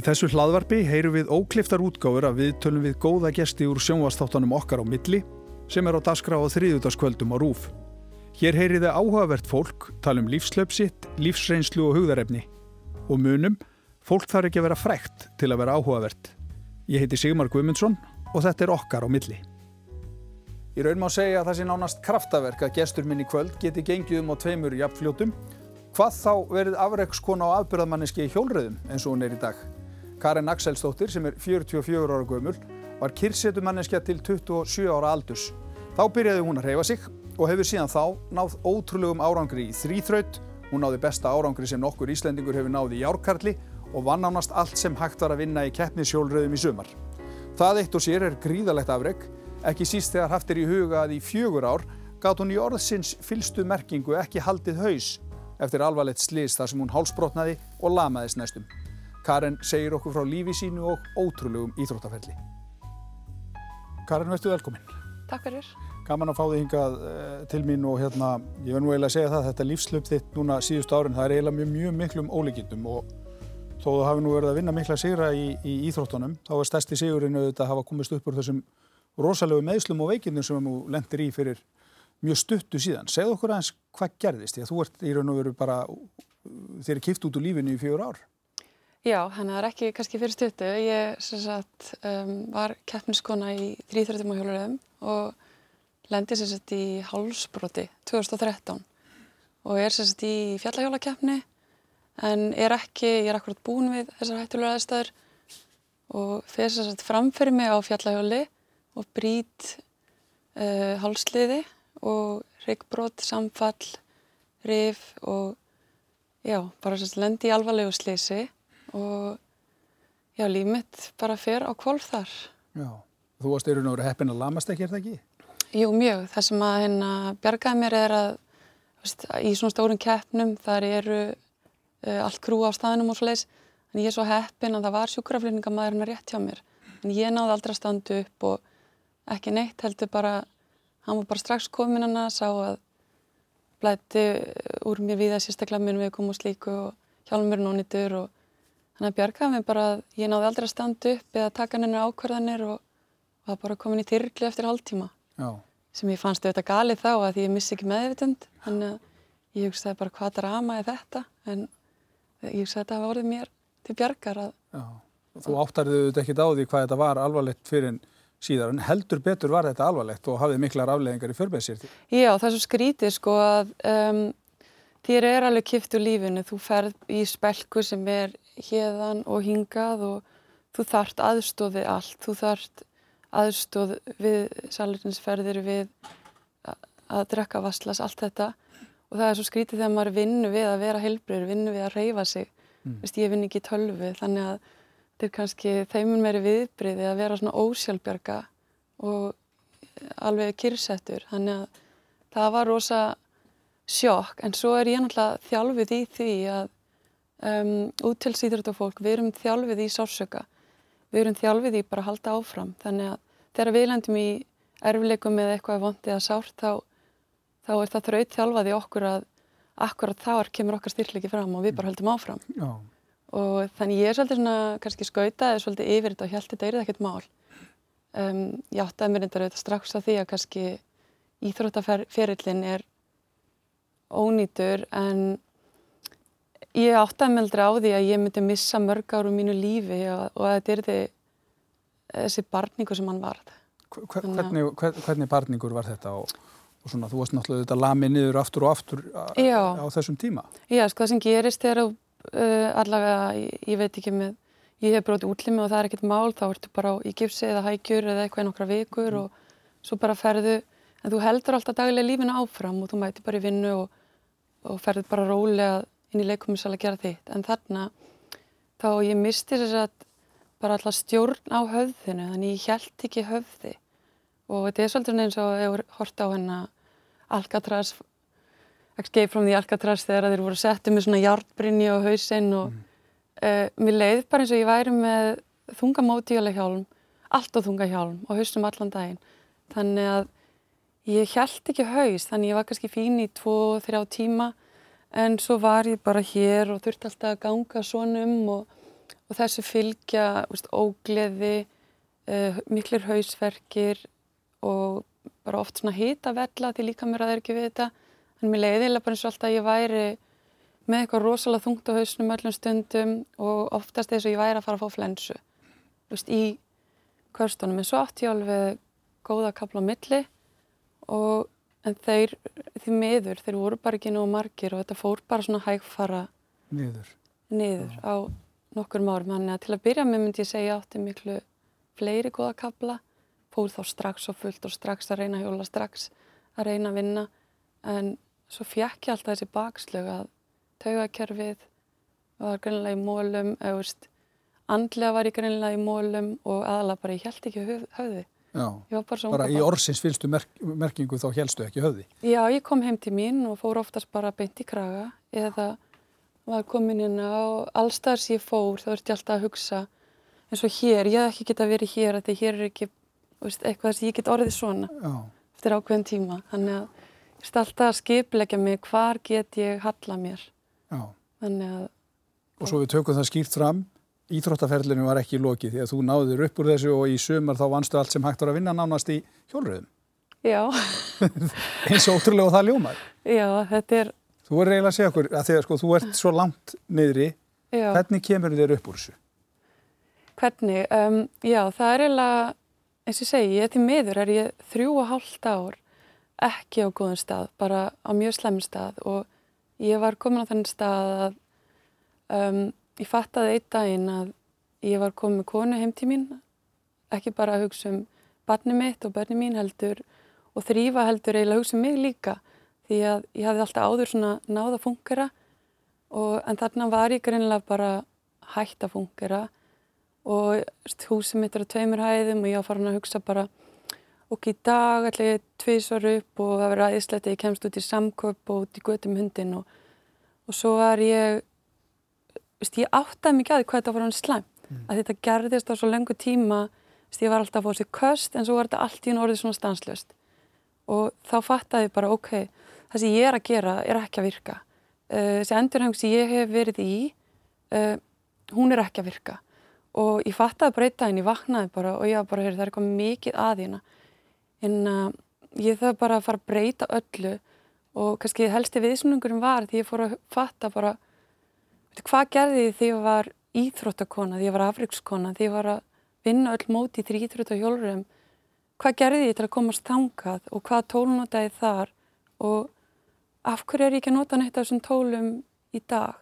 Í þessu hlaðvarpi heyru við ókliftar útgáfur að við tölum við góða gesti úr sjónvastáttanum okkar á milli sem er á daskra á þriðutaskvöldum á rúf. Hér heyri þið áhugavert fólk, tala um lífslöpsitt, lífsreynslu og hugðarefni. Og munum, fólk þarf ekki að vera frekt til að vera áhugavert. Ég heiti Sigmar Guimundsson og þetta er okkar á milli. Í raun má segja að það sé nánast kraftaverk að gestur minn í kvöld geti gengið um á tveimur jafnfljótum. Hvað þá verið afreikskona á afbyrðamanniski í hjólröðum eins og hún er í dag. Karin Axelsdóttir sem er 44 ára gömul var kyrsetumanniska til 27 ára aldurs. Þá byrjaði hún að reyfa sig og hefur síðan þá náð ótrúlegum árangri í þrýþraut. Hún náði besta árangri sem nokkur Íslendingur hefur náði í járkarli og vann ánast allt sem hægt var að vinna í keppnissjólröðum í sumar. Það eitt og sér er gríðalegt afreg, ekki síst þegar haft er í huga að í fjögur ár gátt hún í orðsins fylstu merkingu ekki haldið haus eftir alvarlegt slís þar sem hún hálsbrotnaði og lamaðist næstum. Karin segir okkur frá lífi sínu og ótrúlegum íþróttaferli. Karin, veistu velkomin. Takk fyrir. Gaman að fá þig hingað uh, til mín og hérna, ég verð nú eiginlega að segja það, þetta lífslöp þitt núna síðustu árin, það er eiginlega mjög, mjög miklum ólíkindum og þó þú hafi nú verið að vinna mikla sigra í, í íþróttunum, þá er stærsti sigurinn auðvitað að hafa komist upp úr þessum rosalegu meðslum og veikindum sem þú lendir í fyrir mjög stuttu síðan. Segð okkur aðeins hvað gerðist, því að þú ert í raun og veru bara, þér er kipt út úr lífinu í fjögur ár. Já, þannig að það er ekki kannski fyrir stuttu. Ég sagt, um, var keppniskona í þrýþrættum og hjóluröðum og lendi sagt, í hálsbroti 2013 og er sagt, í fjallahjólakeppni en er ekki, ég er akkurat búin við þessar hættulega aðstæður og fer framfyrir mig á fjallahjóli og brít uh, hálsliði og ryggbrot, samfall, rif og já, bara lendi í alvarlegu slisi og já, líf mitt bara fer á kvolf þar. Já, þú varst eru náður heppin að lamast ekki, er það ekki? Jú, mjög. Það sem að hérna bjargaði mér er að veist, í svona stórum keppnum þar eru uh, allt krú á staðinum og svo leiðis, en ég er svo heppin að það var sjúkraflýningamæður hérna rétt hjá mér. En ég náði aldrei að standa upp og ekki neitt heldur bara, hann var bara strax komin hann að sá að blætti úr mér við að sérstaklega minn við komum og slíku og hjálpa mér nónitur og Þannig að bjargaði mig bara að ég náði aldrei að standa upp eða taka henni ákvarðanir og var bara komin í þyrkli eftir hálftíma. Já. Sem ég fannst auðvitað galið þá að ég missi ekki meðvitund. Þannig að ég hugsaði bara hvað drama er þetta en ég hugsaði að það var orðið mér til bjargar að... Þú áttarðið auðvitað ekkit á því hvað þetta var alvarlegt fyrir síðan en heldur betur var þetta alvarlegt og hafið miklar afleðingar í förbeðsýrti. Já, það er svo skrítið sko að um, þér er alveg kipt úr lífinu. Þú ferð í spelku sem er hérðan og hingað og þú þart aðstóði allt, þú þart aðstóð við salurinsferðir, við að drekka vasslas, allt þetta. Og það er svo skrítið þegar maður vinnu við að vera heilbreyður, vinnu við að reyfa sig. Mm. Vist, ég vinn ekki tölvu þannig að þetta er kannski þeimun meiri viðbriði að vera svona ósjálfbjörga og alveg kyrsettur þannig að það var rosa sjokk. En svo er ég náttúrulega þjálfið í því að um, úttilsýþróttafólk, við erum þjálfið í sársöka, við erum þjálfið í bara að halda áfram. Þannig að þegar við lendum í erfileikum eða eitthvað vondið að sárt, þá, þá er það þraut þjálfað í okkur að akkurat þar kemur okkar styrklegi fram og við bara höldum áfram. Já. Og þannig ég er svolítið svona, kannski skautaði svolítið yfir þetta og held þetta er ekkert mál. Um, ég áttaði mér þetta auðvitað strax að því að kannski íþróttaferillin er ónýtur en Ég áttaði með aldrei á því að ég myndi missa mörg áru mínu lífi og, og að þetta er því, þessi barningu sem hann varð. Hvernig, hvern, hvernig barningur var þetta og, og svona, þú varst náttúrulega þetta lamið niður aftur og aftur Já. á þessum tíma? Já, sko það sem gerist er að uh, allavega, ég, ég veit ekki með, ég hef brótið útlimi og það er ekkert mál, þá ertu bara í gipsi eða hægjur eða eitthvað í nokkra vikur mm. og svo bara ferðu, en þú heldur alltaf daglega lífinu áfram og þú mæti bara í vinnu og, og ferðu bara rólega inn í leikumisal að gera þitt. En þarna þá ég misti þess að bara alltaf stjórn á höfðinu þannig ég held ekki höfði. Og þetta er svolítið eins og ég voru hort á hennar Alcatraz Escape from the Alcatraz þegar þeir voru settið með svona hjártbrinni á hausinn og mm. uh, mér leiði bara eins og ég væri með þunga mótíuleg hjálm allt á þunga hjálm og haustum allan daginn. Þannig að ég held ekki haus þannig ég var kannski fín í 2-3 tíma en svo var ég bara hér og þurfti alltaf að ganga svona um og og þessu fylgja veist, ógleði, uh, miklir hausverkir og bara oft svona hýta vella því líka mér að það er ekki við þetta. Þannig mér leiðilega bara eins og alltaf ég væri með eitthvað rosalega þungt á hausnum öllum stundum og oftast þess að ég væri að fara að fá flensu veist, í körstunum. En svo átt ég alveg góða kapla á milli og en þeir, því miður, þeir voru bara ekki nú margir og þetta fór bara svona hægfara niður, niður á nokkur árum. Þannig að til að byrja með myndi ég segja átti miklu fleiri góða kapla, fór þá strax og fullt og strax að reyna að hjóla, strax að reyna að vinna en svo fjekk ég alltaf þessi bakslög að taugakerfið var greinlega í mólum, eða veist, andlega var ég greinlega í mólum og aðalega bara ég held ekki höfði. Já, bara, bara í orðsins fylgstu merk, merkingu þá helstu ekki höfði? Já, ég kom heim til mín og fór oftast bara beint í kraga eða var komin inn á allstæðar sem ég fór þá ert ég alltaf að hugsa eins og hér, ég hef ekki geta verið hér því hér er ekki veist, eitthvað sem ég get orðið svona Já. eftir ákveðin tíma þannig að ég ert alltaf að skipleggja mig hvar get ég halla mér Já. þannig að Og svo við tökum það skýrt fram Íþróttaferlinu var ekki lokið því að þú náður upp úr þessu og í sömur þá vannstu allt sem hægt var að vinna nánast í hjólröðum. Já. Eins og ótrúlega og það ljómar. Já, þetta er... Þú er eiginlega að segja okkur að þegar sko þú ert svo langt niðri, já. hvernig kemur þér upp úr þessu? Hvernig? Um, já, það er eiginlega, eins og segi, ég til miður er ég þrjú og hálft ár ekki á góðum stað, bara á mjög slemmum stað og ég var komin á þennan stað að um, Ég fattaði einn daginn að ég var komið konu heim til mín, ekki bara að hugsa um barni mitt og barni mín heldur og þrýfa heldur eiginlega að hugsa um mig líka. Því að ég hafði alltaf áður svona náða fungera og en þarna var ég greinlega bara hægt að fungera og húsið mitt er á tveimur hæðum og ég var farin að hugsa bara okk í dag ætla ég tvísvar upp og það verið aðeinslegt að ég kemst út í samköp og út í götum hundin og, og svo var ég veist, ég áttaði mikið að því hvað þetta var hann slæm mm. að þetta gerðist á svo lengu tíma veist, ég var alltaf að fá sér köst en svo var þetta allt í hún orðið svona stanslöst og þá fattaði ég bara ok það sem ég er að gera er ekki að virka. Uh, þessi endurheng sem ég hef verið í uh, hún er ekki að virka. Og ég fattaði daginn, ég vaknaði bara og ég var bara, það er eitthvað mikið að hérna. En uh, ég þarf bara að fara að breyta öllu. Og kannski helsti viðsmunungurum var því ég fór að fatta bara Hvað gerði því að ég var íþróttakona, því að ég var afrikskona, því að ég var að vinna öll móti í því íþrótt og hjólrum? Hvað gerði þið til að komast þangað og hvað tólnótaði þar og af hverju er ég ekki að nota neitt af þessum tólum í dag?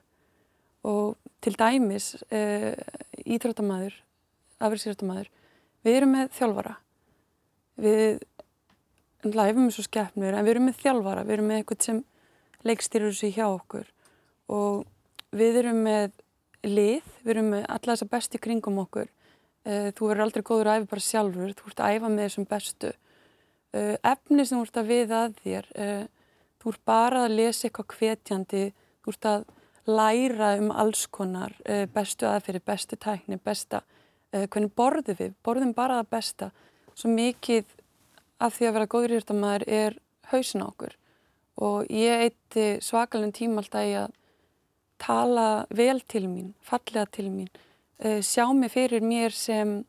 Og til dæmis, e, íþróttamæður, afriksýrtamæður, við erum með þjálfara. Við læfum þessu skeppnur en við erum með þjálfara, við erum með eitthvað sem leikstýrur þessu hjá okkur og við erum með lið, við erum með alla þessa besti kringum okkur. Uh, þú verður aldrei góður að æfa bara sjálfur, þú ert að æfa með þessum bestu. Uh, efni sem þú ert að við að þér, uh, þú ert bara að lesa eitthvað hvetjandi, þú ert að læra um alls konar, bestu aðferði, bestu tækni, besta, hvernig borðum við, borðum bara það besta. Svo mikið af því að vera góður maður er hausin á okkur og ég eitti svakalinn tíma alltaf í að tala vel til mín, fallega til mín, uh, sjá mig fyrir mér sem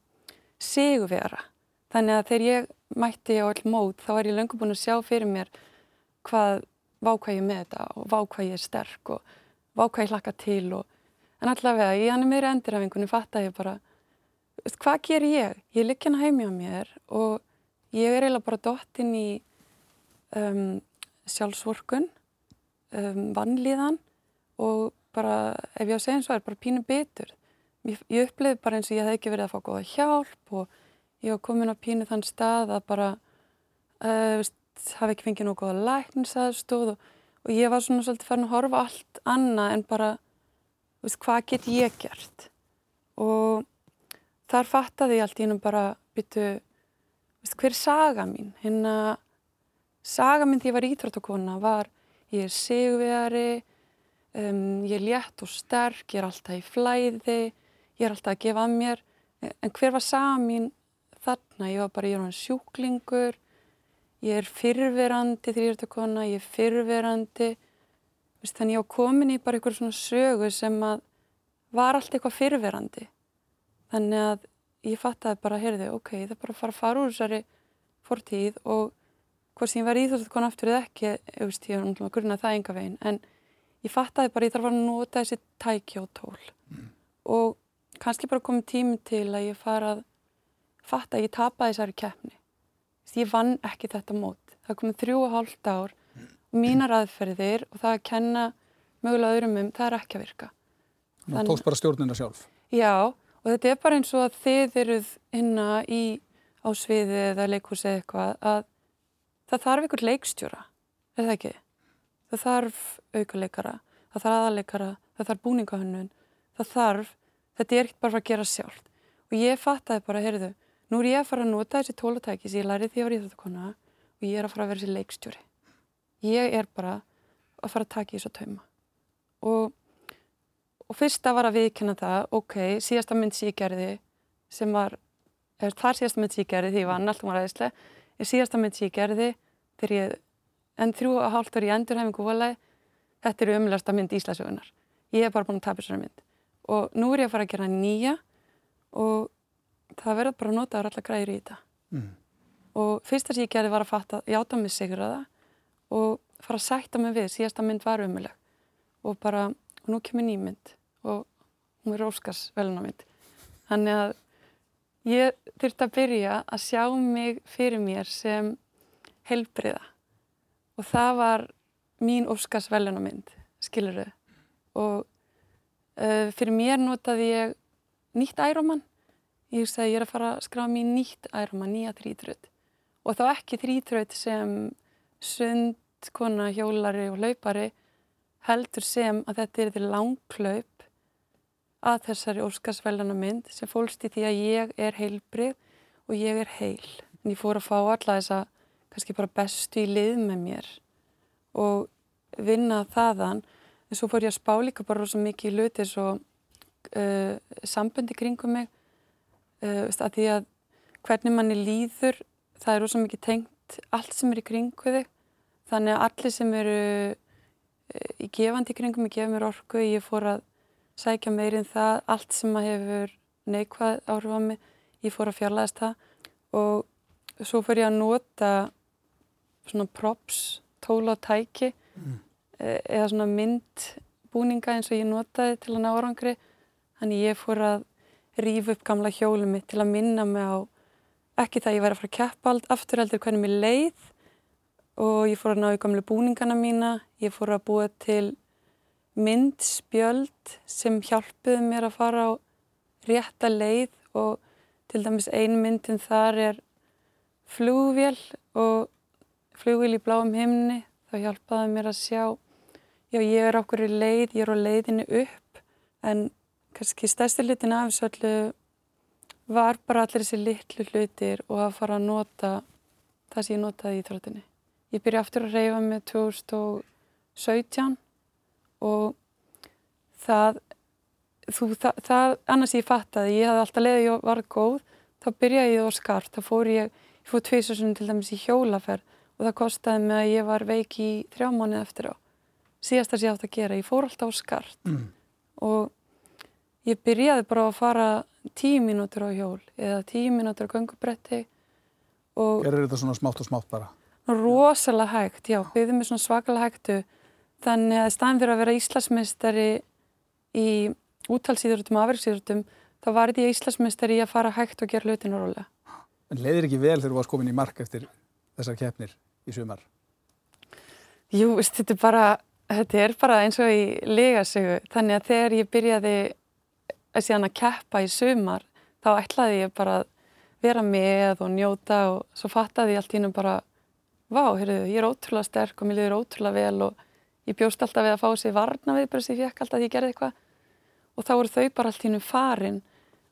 sigurvera. Þannig að þegar ég mætti á all mót þá er ég löngu búin að sjá fyrir mér hvað vákvað ég með þetta og vákvað ég er sterk og vákvað ég hlakka til og en allavega ég hann er meira endurhafingunni fatt að ég bara hvað ger ég? Ég ligg hérna heimja mér og ég er eiginlega bara dott inn í um, sjálfsvorkun um, vannlíðan og bara, ef ég á að segja eins og er, bara pínu bitur. Ég, ég uppleiði bara eins og ég hef ekki verið að fá góða hjálp og ég hef komin á pínu þann stað að bara, uh, veist, hafi ekki fengið nokkuð góða læknisaðstóð og, og ég var svona svolítið farin að horfa allt annað en bara, veist, hvað get ég gert? Og þar fattaði ég allt í hennum bara, byttu, veist, hver er saga mín? Hérna, saga mín því ég var íþróttakona var, ég er sigurvegari, Um, ég er létt og sterk, ég er alltaf í flæði, ég er alltaf að gefa að mér. En hver var samin þarna? Ég var bara, ég er sjúklingur, ég er fyrverandi þegar ég er er fyrverandi. Þannig ég á komin í bara einhver svona sögu sem að var allt eitthvað fyrirverandi þannig að ég fattaði bara, heyrðu, ok, það er bara að fara að fara úr þessari fortíð og hvort sem ég var íþjóðast konar aftur eða ekki, ég veist, ég var náttúrulega grunnað það enga veginn, en ég fattaði bara, ég þarf að nota þessi tæki og tól mm. og kannski bara komið tími til að ég fara að fatta að ég tapaði þessari keppni. Ég vann ekki þetta mót. Það komið þrjú og hálft ár og mínar aðferðir og það að kenna mögulega öðrum um, það er ekki að virka. Það tókst bara stjórnina sjálf. Já, og þetta er bara eins og að þið eruð hinna í ásviði eða leikhúsi eða eitthvað að það þarf ykkur leikstjóra, er það ekki? Það þarf aukaleikara, það þarf aðaleikara, það þarf búningahönnun, það þarf, þetta er ekkert bara að gera sjálf. Og ég fattaði bara, heyrðu, nú er ég að fara að nota þessi tólatæki sem ég lærið því að vera í þetta kona og ég er að fara að vera þessi leikstjóri. Ég er bara að fara að taka í þessu tauma. Og, og fyrsta var að viðkynna það, ok, síðasta mynd sem ég gerði sem var, þar síðasta mynd sem ég gerði því ég vann allt um að ræðislega, er síðasta mynd sem ég gerði þegar ég, en þrjú að hálft ári í endurhæfingu volæði, þetta er umlæsta mynd Íslasögunar. Ég hef bara búin að tapa þessari mynd. Og nú er ég að fara að gera nýja og það verður bara að nota allar græður í þetta. Mm. Og fyrsta sem ég gerði var að fatta, játa mig sigur að það og fara að sætta mig við, síðasta mynd var umuleg. Og bara, og nú kemur nýmynd og hún er Óskars velunamynd. Þannig að ég þurfti að byrja að sjá mig fyrir mér sem helbriða og það var mín Óskars velunamynd, skilur þau og uh, fyrir mér notaði ég nýtt æroman ég hugsa að ég er að fara að skrafa mér nýtt æroman, nýja þrítröð og þá ekki þrítröð sem sund, kona, hjólari og hlaupari heldur sem að þetta er því langklaup að þessari Óskarsvælana mynd sem fólst í því að ég er heilbrið og ég er heil. En ég fór að fá alla þessa kannski bara bestu í lið með mér og vinna þaðan. En svo fór ég að spá líka bara rosa mikið í luti svo uh, samböndi kringum mig uh, að því að hvernig manni líður það er rosa mikið tengt allt sem er í kringu þig. Þannig að allir sem eru uh, í gefandi kringum mig gefa mér orku, ég fór að sækja meirinn það, allt sem að hefur neikvæð áhrif á mig, ég fór að fjarlæðast það og svo fór ég að nota svona props, tóla og tæki mm. eða svona myndbúninga eins og ég notaði til að ná orangri, þannig ég fór að rýfa upp gamla hjólum mitt til að minna mig á ekki það að ég væri að fara að keppa allt aftur heldur hvernig mér leið. Og ég fór að ná í gamlu búningana mína, ég fór að búa til myndspjöld sem hjálpuði mér að fara á rétta leið. Og til dæmis ein myndin þar er flugvél og flugvél í bláum himni þá hjálpaði mér að sjá já ég er okkur í leið, ég er á leiðinu upp en kannski stærsti hlutin af þessu öllu var bara allir þessi litlu hlutir og að fara að nota það sem ég notaði í þróttinni. Ég byrja aftur að reyfa með 2017 og það, þú, það, það annars ég fattaði, ég hafði alltaf leiðið ég var góð, þá byrjaði ég á skart, þá fór ég, ég fór tviðsvarsunum til dæmis í hjólaferð og það kostiði mig að ég var veik í þrjá mánuð eftir á. Síðast að ég átt að gera, ég fór alltaf á skart mm. og ég byrjaði bara að fara tíu mínútur á hjól eða tíu mínútur á gangubretti og... Er þetta svona smátt og smátt bara? Rosalega hægt, já, byggðið mér svona svakalega hægtu Þannig að staðin fyrir að vera Íslasmestari í úttalsýðurtum og afriksýðurtum þá var þetta Íslasmestari í að fara hægt og gera hlutinu rólega. En leiðir ekki vel þegar þú varst komin í mark eftir þessar keppnir í sumar? Jú, þetta er bara, þetta er bara eins og í legasögu. Þannig að þegar ég byrjaði að keppa í sumar þá ætlaði ég bara að vera með og njóta og svo fattaði ég allt í hennum bara vá, heyrðu, ég er ótrúlega sterk og mér liður ótrúlega vel og ég bjóst alltaf við að fá sér varna við bara sem ég fekk alltaf að ég gerði eitthvað og þá voru þau bara allt hínum farin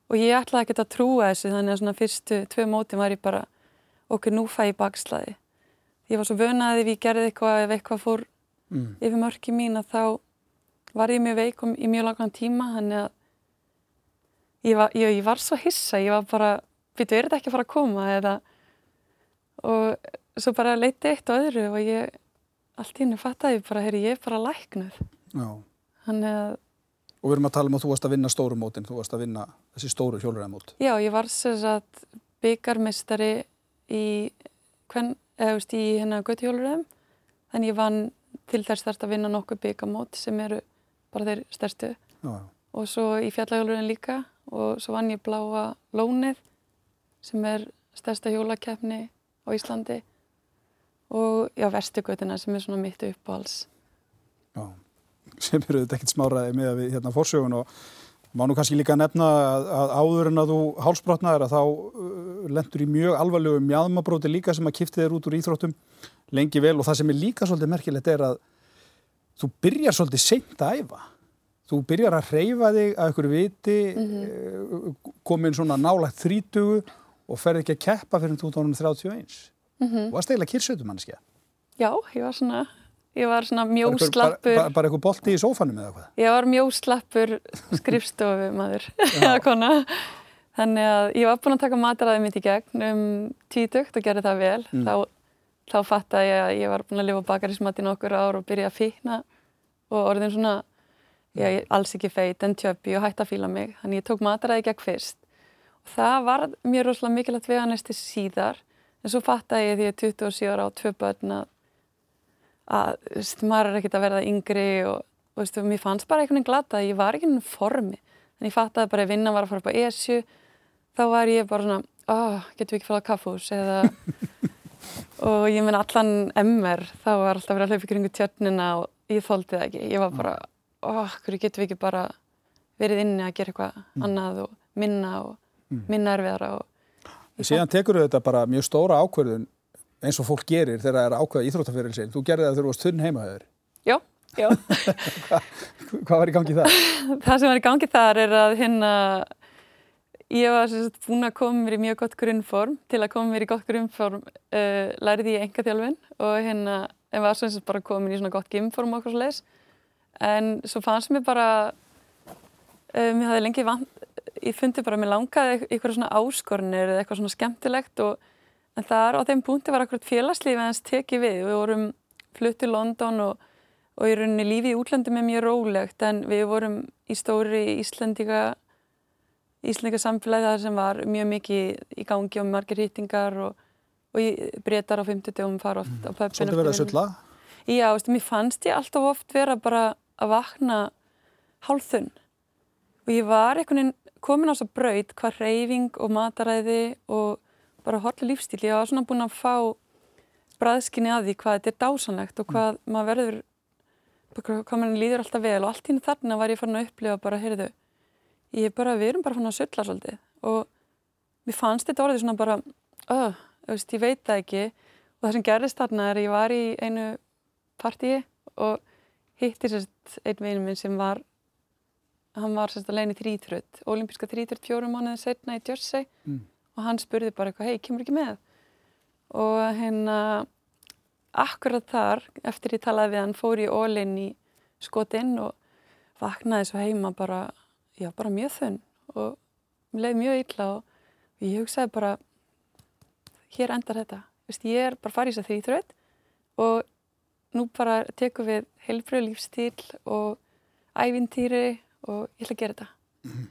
og ég ætlaði ekki að trúa þessu þannig að svona fyrstu tvö móti var ég bara okkur nú fæ ég bakslaði ég var svo vönaði ef ég gerði eitthvað ef eitthvað fór mm. yfir mörki mín að þá var ég mjög veikum í mjög langan tíma þannig að ég var, ég, ég var svo hissa ég var bara, býtu, er þetta ekki að fara að koma eða og svo bara leiti eitt og öðru og ég allt í hennu fattaði bara, heyri, ég er bara læknuð. Já. Þannig að Og við erum að tala um að þú varst að vinna stóru mótin, þú varst að vinna þessi stóru hjóluræðamót. Já, ég var sem sagt byggarmistari í, hvern, eða, veist, í hérna göttihjóluræðum. Þannig ég vann til þess þarst að vinna nokkuð byggamót sem eru bara þeir stærstu. Já, Og svo í fjallahjóluræðin líka og svo vann ég bláa lónið sem er stærsta hjólakefni á Íslandi. Og já, vestigötina sem er svona mitt uppáhals. já. Sem eru þetta ekkert smáraði með að við hérna fórsögun og má nú kannski líka nefna að, að áður en að þú hálsbrotnaðir að þá uh, lendur í mjög alvarlegu mjadmabróti líka sem að kipti þér út úr íþróttum lengi vel og það sem er líka svolítið merkilegt er að þú byrjar svolítið seint að æfa. Þú byrjar að hreyfa þig að ykkur viti, mm komin svona nálagt þrítugu og ferð ekki að keppa fyrir 2031. Mm -hmm. Og það stegla kyrsötu mannskja. Já, ég var svona, ég var svona Bara, mjóslappur. bara, bara eitthvað bolti í sófanum eða hvað. Ég var mjóslappur skrifstofu maður, eða kona. Þannig að ég var búin að taka mataræði mitt í gegn um títugt og gerði það vel. Þá, þá fattaði ég að ég var búin að lifa bakarísmat í nokkur ár og byrja að fíkna og orðin svona, ég er alls ekki feit en tjöppi og hætti að fíla mig. Þannig ég tók mataræði í gegn fyrst. Og það var mér rosalega mikilvægt eftir síðar. En svo fattaði ég því að 27 ára á tvö börn að að þú veist, maður er ekkert að verða yngri og og, veistu, mér fannst bara einhvern veginn glata að ég var ekki ennum formi. En ég fattaði bara að vinna var að fara upp á ESU þá var ég bara svona oh, getum við ekki fara á kaffús eða og ég menn allan MR þá var alltaf verið að hlaupa í kringu tjörnina og ég þóldi það ekki. Ég var bara, oh, hverju getum við ekki bara verið inni að gera eitthvað annað og minna og minna erfiðara og Síðan tekur þetta bara mjög stóra ákvörðun eins og fólk gerir þegar það er ákveða íþróttafyrir sin. Þú gerði það þegar þú varst þunn heimahöður. já, já Hvað var í gangi það? það sem var í gangi þar er að hérna ég var sagt búin að koma mér í mjög gott grunnform til að koma mér í gott grunnform uh, lærði ég enga þjálfin og hérna en var sem sagt bara komin í svona gott gymform okkur svo leis en svo fannst mér bara uh, mér hafði lengi vant ég fundi bara að mér langaði eitthvað svona áskornir eða eitthvað svona skemmtilegt og en þar á þeim punkti var akkurat félagslífi hans tekið við. Við vorum flutt til London og og í rauninni lífi í útlöndum er mjög rólegt en við vorum í stóri Íslandika Íslandika samfélagi þar sem var mjög mikið í gangi og margir hýttingar og, og breytar á 50 dögum fara oft á pöppin Svolítið verið að sulla. Já, veistu, mér fannst ég alltaf oft vera bara að vakna hálþunn og ég var einhvern veginn komin á svo braut hvað reyfing og mataræði og bara horfli lífstíl ég var svona búin að fá bræðskinni að því hvað þetta er dásanlegt og hvað maður verður hvað mann líður alltaf vel. Og allt hínu þarna var ég farin að upplifa bara, heyrðu, ég er bara, við erum bara farin að sulla svolítið. Og mér fannst þetta orðið svona bara, öh, veist, ég veit það ekki. Og það sem gerðist þarna er að ég var í einu partíi og hitti sérst einn veginn minn sem var hann var sérst að leina í þrýþrödd olimpíska þrýþrödd fjórum mánuðið setna í Jersey. Mm. Og hann spurði bara eitthvað, hei, kemur ekki með og hérna akkurat þar, eftir ég talaði við hann, fór ég ólinn í skotinn og vaknaði svo heima bara, já, bara mjög þunn og mér leiði mjög illa og ég hugsaði bara, hér endar þetta. Vist, ég er bara farið þess að þrýþröð og nú bara tekum við heilbröð lífstíl og ævintýri og ég ætla að gera þetta.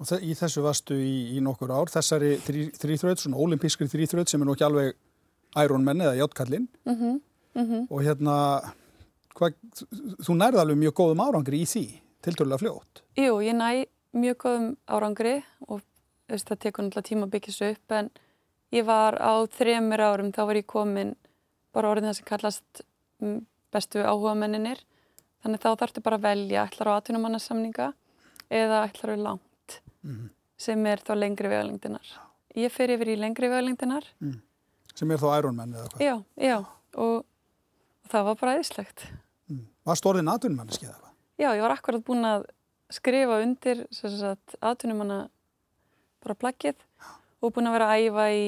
Og í þessu varstu í, í nokkur ár, þessari þríþraut, svona olimpískri þríþraut sem er nú ekki alveg Ironman eða Játkallinn Mm -hmm. og hérna, hva, þú nærði alveg mjög góðum árangri í því, tilturlega fljótt. Jú, ég næ mjög góðum árangri og veist, það tekur náttúrulega tíma að byggja svo upp en ég var á þremur árum, þá var ég komin bara orðin það sem kallast mm, bestu áhugamenninir þannig þá þarftu bara að velja ætlar á atvinnumannasamninga eða ætlar á langt sem er þá lengri vegalengdinar. Ég fer yfir í lengri vegalengdinar, sem er þá Ironman eða hvað. já, já og, og það var bara eðislegt. Mm. Varst orðin atvinnumanniski eða hvað? Já, ég var akkurat búin að skrifa undir atvinnumanna bara plaggið og búin að vera að æfa í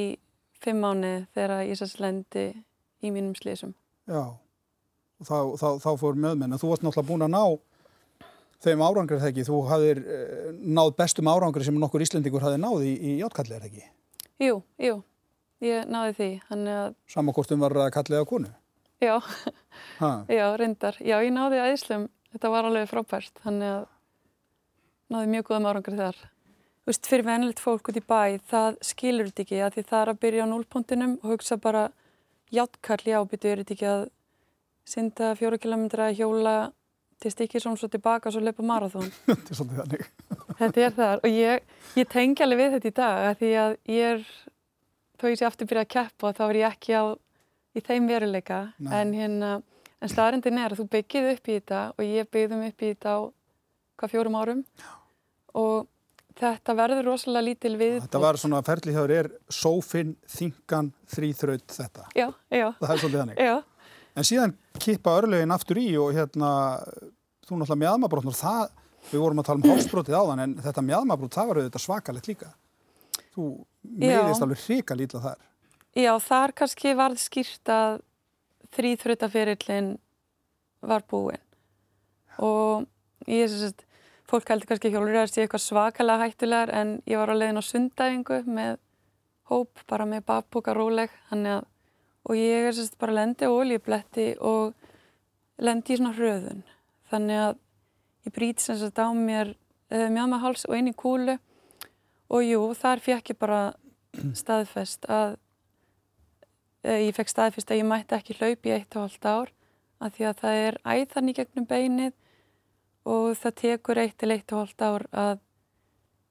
fimm mánu þegar ég sérst lendi í mínum slísum. Já, og þá, þá, þá fór möðmenn, en þú varst náttúrulega búin að ná þeim árangri þegar ekki, þú hafðir uh, náð bestum árangri sem nokkur Íslendingur hafði náð í, í Játkalli eða ekki, Jú, jú, ég náði því, að, sama hvort um var að kallið á konu. já, Ha. já, reyndar, já, ég náði æðislum, þetta var alveg frábært, þannig að náði mjög góðum árangur þar. Þú veist, fyrir venilegt fólk út í bæ, það skilur þetta ekki að því það er að byrja á núlpuntinum og hugsa bara játtkall, já, er þetta ekki að synda fjóra kilometra hjóla til stikkir svona svo tilbaka og svo leipa marathón. þetta er svolítið þannig. þetta er það og ég, ég tengi alveg við þetta í dag að því að ég er, þó ég sé aftur byrja að keppa þá er ég ekki á í þeim veruleika Nei. en hérna, en staðrindin er að þú byggið upp í þetta og ég byggðum upp í þetta á hvað fjórum árum og þetta verður rosalega lítil við. Þetta var svona ferlihjáður er sófinn, þingan, þrýþraut þetta. Já, já. Það er svolítið þannig. Já. En síðan kippa örlegin aftur í og hérna, þú náttúrulega mjadmabrótnur, það, við vorum að tala um hálsbrótið áðan en þetta mjadmabrót, það var auðvitað svakalegt líka. Þú meðist alveg hrika lítið þar. Já, þar kannski varð skýrt að þrýþrautaferillin var búinn og ég er svo að fólk heldur kannski hjólurjar sé eitthvað svakalega hættulegar en ég var á leiðin á sundæfingu með hóp, bara með bakboka róleg að, og ég er sérst bara lendi á oljubletti og lendi í svona hröðun þannig að ég bríti sérst á mér uh, mjöðmahals og í kúlu og jú, þar fekk ég bara staðfest að uh, ég fekk staðfest að ég mætti ekki hlaup í eitt og halvt ár að því að það er æðan í gegnum beinið og það tekur eitt til eitt og hóllt ár að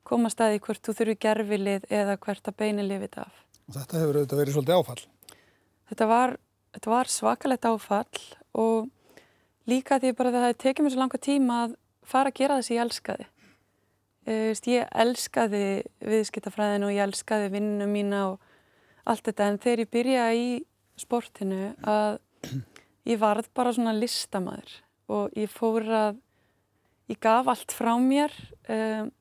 koma staði hvort þú þurfi gerfilið eða hvert að beini lifið af. Og þetta hefur auðvitað verið svolítið áfall? Þetta var, þetta var svakalegt áfall og líka því bara það tekið mér svo langa tíma að fara að gera þess að ég elskaði. Ég elskaði viðskiptafræðinu og ég elskaði vinninu mína og allt þetta en þegar ég byrja í sportinu að ég varð bara svona listamæður og ég fór að ég gaf allt frá mér um,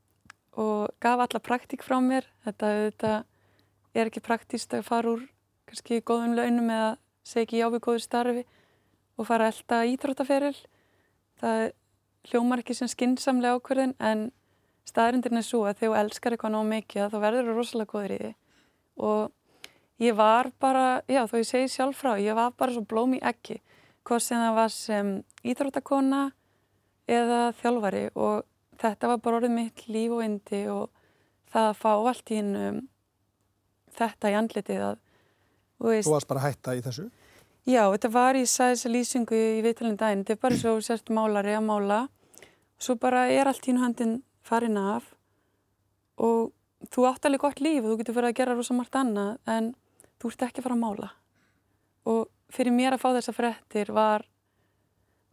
og gaf alla praktík frá mér. Þetta, þetta er ekki praktíst að fara úr kannski góðum launum eða segja ekki já við góðu starfi og fara að elda íþróttaferil. Það hljómar ekki sem skinsamlega ákverðin en staðrindin er svo að þegar þú elskar eitthvað ná mikið þá verður þú rosalega góður í því. Og ég var bara, já þó ég segi sjálf frá, ég var bara svo blóm í ekki. Hvort sem það var sem íþróttakona eða þjálfari og þetta var bara orðið mitt líf og indi og það að fá allt í hinn þetta í andletið að Þú varst bara að hætta í þessu? Já, þetta var í sæðis lýsingu í viðtalinn daginn, þetta er bara svo sért málari að mála og svo bara er allt hinn handin farin af og þú átt alveg gott líf og þú getur verið að gera rosa margt annað en þú ert ekki að fara að mála og fyrir mér að fá þessa frettir var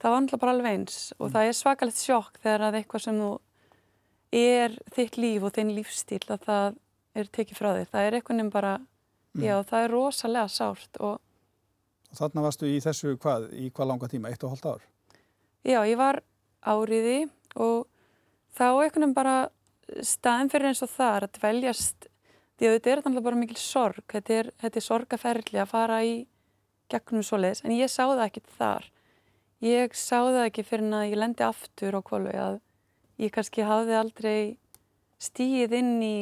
það var náttúrulega bara alveg eins og mm. það er svakalegt sjokk þegar að eitthvað sem þú er þitt líf og þinn lífstíl að það er tekið frá þig. Það er eitthvað nefn bara. Já það er rosalega sárt og Og þarna varstu í þessu hvað, í hvað langa tíma, eitt og halvt ár? Já, ég var áriði og þá eitthvað nefn bara staðin fyrir eins og það að dveljast, því að þetta er náttúrulega bara mikil sorg, þetta er, þetta er sorgaferli að fara í gegnum svo leiðis, en ég sá það ekkit þar. Ég sá það ekki fyrir að ég lendi aftur á kvolvi að ég kannski hafði aldrei stíð inn í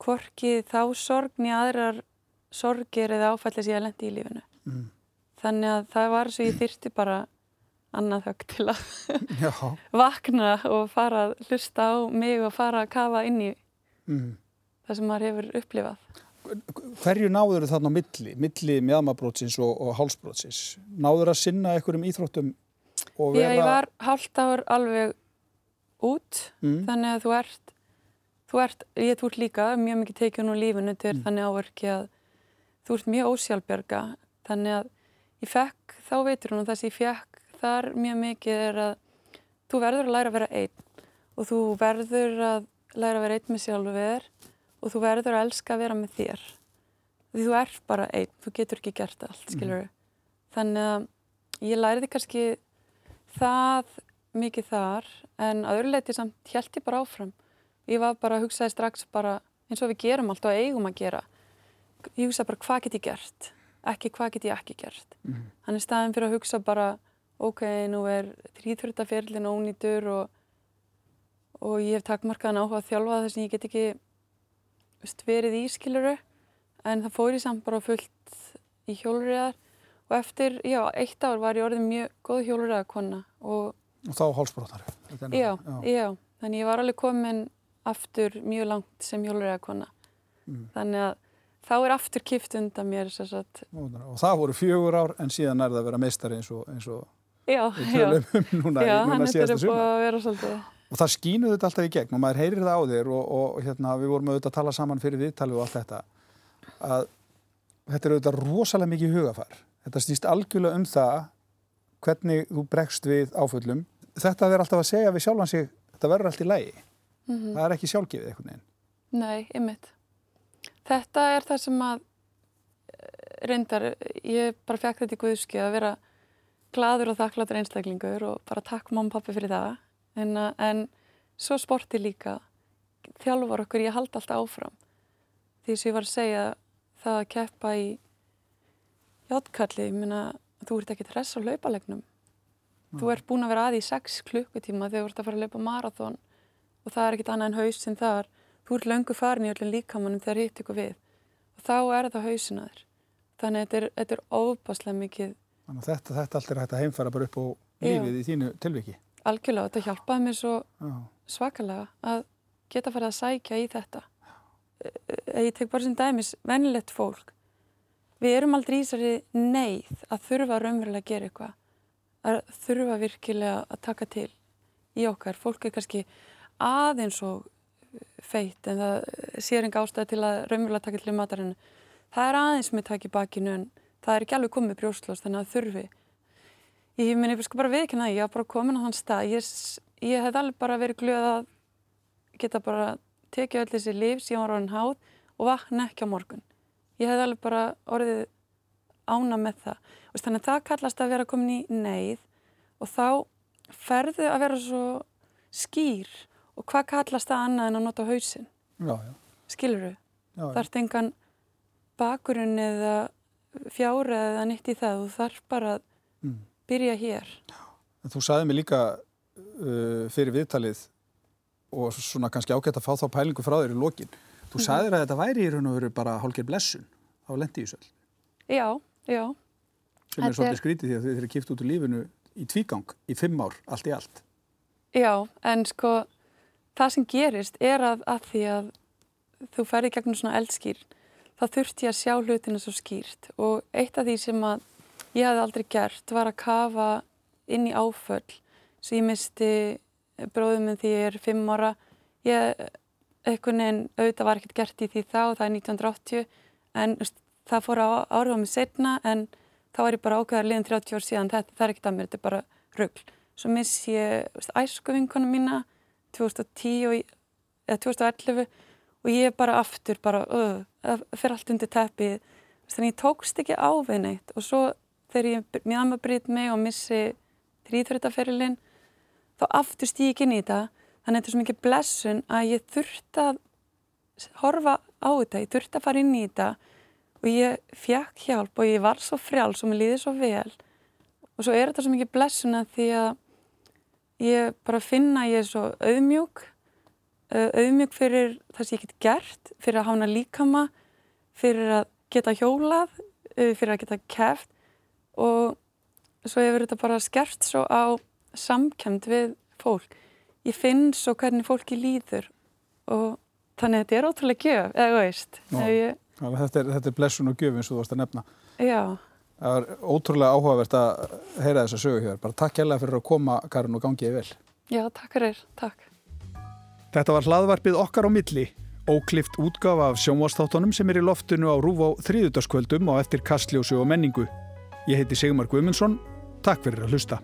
korkið þá sorgni aðrar sorgir eða áfællis ég að lendi í lífinu. Mm. Þannig að það var svo ég þyrti bara annað högg til að vakna og fara að hlusta á mig og fara að kafa inn í mm. það sem maður hefur upplifað hverju náður þarna á milli, milli mjadmabrótsins og, og hálsbrótsins? Náður að sinna einhverjum íþróttum? Vera... Já, ég var hálft ár alveg út, mm. þannig að þú ert, þú ert, ég þú ert líka mjög mikið tekið nú lífinu til mm. þannig áverki að þú ert mjög ósjálfbjörga, þannig að ég fekk, þá veitur hún og þess að ég fekk þar mjög mikið er að þú verður að læra að vera einn og þú verður að læra að vera einn með sjálfu veður og þú verður að elska að vera með þér. Því þú er bara einn, þú getur ekki gert allt, skilur mm. þannig að ég læriði kannski það mikið þar en að öðruleiti samt held ég bara áfram. Ég var bara að hugsaði strax bara eins og við gerum allt og eigum að gera ég hugsaði bara hvað get ég gert? Ekki hvað get ég ekki gert? Mm. hann er staðin fyrir að hugsa bara ok, nú er þrýþurðaferlin ónýtur og, og ég hef takkmarkaðan áhuga að þjálfa þess að ég get ekki veist, verið í skiluru en það fór ég samt bara fullt í hjólurriðar og eftir, já, eitt ár var ég orðið mjög góð hjólurriðarkonna og, og þá hálsbrótari já, já, já, Þannig ég var alveg komin aftur mjög langt sem hjólurreikona. Mm. Þannig að þá er aftur kipt undan mér. Og það voru fjögur ár en síðan er það að vera meistari eins og, eins og Já, við já, tölum um núna, já, núna síðasta svolítið. Og það skínuð þetta alltaf í gegn og maður heyrir það á þér og, og hérna, við vorum auðvitað að tala saman fyrir viðtalið og allt þetta að þetta er auðvitað rosalega mikið hugafar. Þetta stýst algjörlega um það hvernig þú bregst við áföllum. Þetta er alltaf að segja við sjálfan sig þetta verður allt í lægi. Mm Það er ekki sjálfgefið einhvern veginn. Nei. Þetta er það sem að eh, reyndar, ég bara fekk þetta í guðski að vera gladur og þakkláttur einstaklingur og bara takk og pappi fyrir það. En, að- en svo sporti líka þjálfar okkur ég haldi alltaf áfram. Því sem ég var að segja það að keppa í játkalli, ég meina þú ert ekki hress á hlaupalegnum. Þú ert búin að vera að í sex klukkutíma þegar þú ert að fara að hlaupa marathón og það er ekkit annað en hausinn þar. Þú ert löngu farin í öllum líkamannum þegar hitt ykkur við. Og þá er það hausinn að þér. Þannig að þetta er, er óbáslega mikið Þannig að þetta, þetta allt er hægt að heimfæra bara upp á Já. lífið í þínu tilviki. algjörlega. Þetta hjálpaði mér svo Já. svakalega að geta farið að sækja í þetta. Eh, Ég tek bara sem dæmis, venilegt fólk. Við erum aldrei í þessari neyð að þurfa raunverulega að gera eitthvað. Að þurfa virkilega að taka til í okkar. Fólk er kannski aðeins og feitt en það sér enga ástæði til að raunverulega taka til í matarinu. Það er aðeins með takk í bakinu en það er ekki alveg komið brjóstlós þannig að þurfi. Ég meni, ég sko bara viðkynna það, ég var bara komin á þann stað. Ég, ég hef alveg bara verið glöð að geta bara tekið öll þessi líf síðan orðin háð og vakna ekki á morgun. Ég hef alveg bara orðið ána með það. Veist, þannig að það kallast að vera komin í neyð og þá ferðu að vera svo skýr og hvað kallast það annað en að nota hausinn? Já, já. Skilur þau? Þarf engan bakurinn eða fjára eða nýtt í það. Þú þarf bara að Mm. byrja hér. En Þú sagði mig líka uh, fyrir viðtalið og svona kannski ágætt að fá þá pælingu frá þér í lokin. Þú sagðir að þetta væri í raun og veru bara hálfgeir blessun á söll. Já, já, Sem er Þetta svolítið skrítið því að þið eru kipt út úr lífinu í tvígang í fimm ár, allt í allt. já, en sko það sem gerist er að, að því að þú ferði gegnum svona eldskýr þá þurfti ég að sjá hlutina svo skýrt. Og eitt af því sem að ég hafði aldrei gert var að kafa inn í áföll svo ég misti bróðum minn því ég er fimm ára. Ég, einhvern veginn, auðvitað var ekkert gert í því þá, það er 1980 en það fór á áhrifum mig setna en þá er ég bara ákveðar liðin 30 ár síðan, þetta, það er ekkert að mér, þetta er bara rugl. Svo miss ég æsku vinkonu mína 2010 og, eða 2011 og ég bara aftur bara, uh, það fer allt undir teppið. Þannig ég tókst ekki á við neitt og svo þegar ég mjög brýt mig og missi þrýþrötaferilinn þá aftur stík inn í þetta. Þannig að þetta er svo mikið blessun að ég þurfti að horfa á þetta, ég þurfti að fara inn í þetta og ég fekk hjálp og ég var svo frjáls og mér líði svo vel. Og svo er þetta svo mikið blessun að því að ég bara finna að ég er svo auðmjúk auðmjúk fyrir það sem ég get gert fyrir að hána líkama fyrir að geta hjólað fyrir að geta keft og svo hefur þetta bara skert svo á samkemd við fólk ég finn svo hvernig fólki líður og þannig að þetta er ótrúlega gjöf, eða veist. Ef ég, Þetta er, þetta er blessun og gjöf eins og þú varst að nefna. já, Það er ótrúlega áhugavert að heyra þessa sögu hér. Bara takk hérlega fyrir að koma, Karin, og gangi ég vel. já, takk fyrir, takk Þetta var hlaðvarpið okkar á milli, óklift útgafa af sjónvastáttunum sem er í loftinu á Rúf á þriðutaskvöldum og eftir kastljósu og menningu. Ég heiti Sigmar Guðmundsson, takk fyrir að hlusta.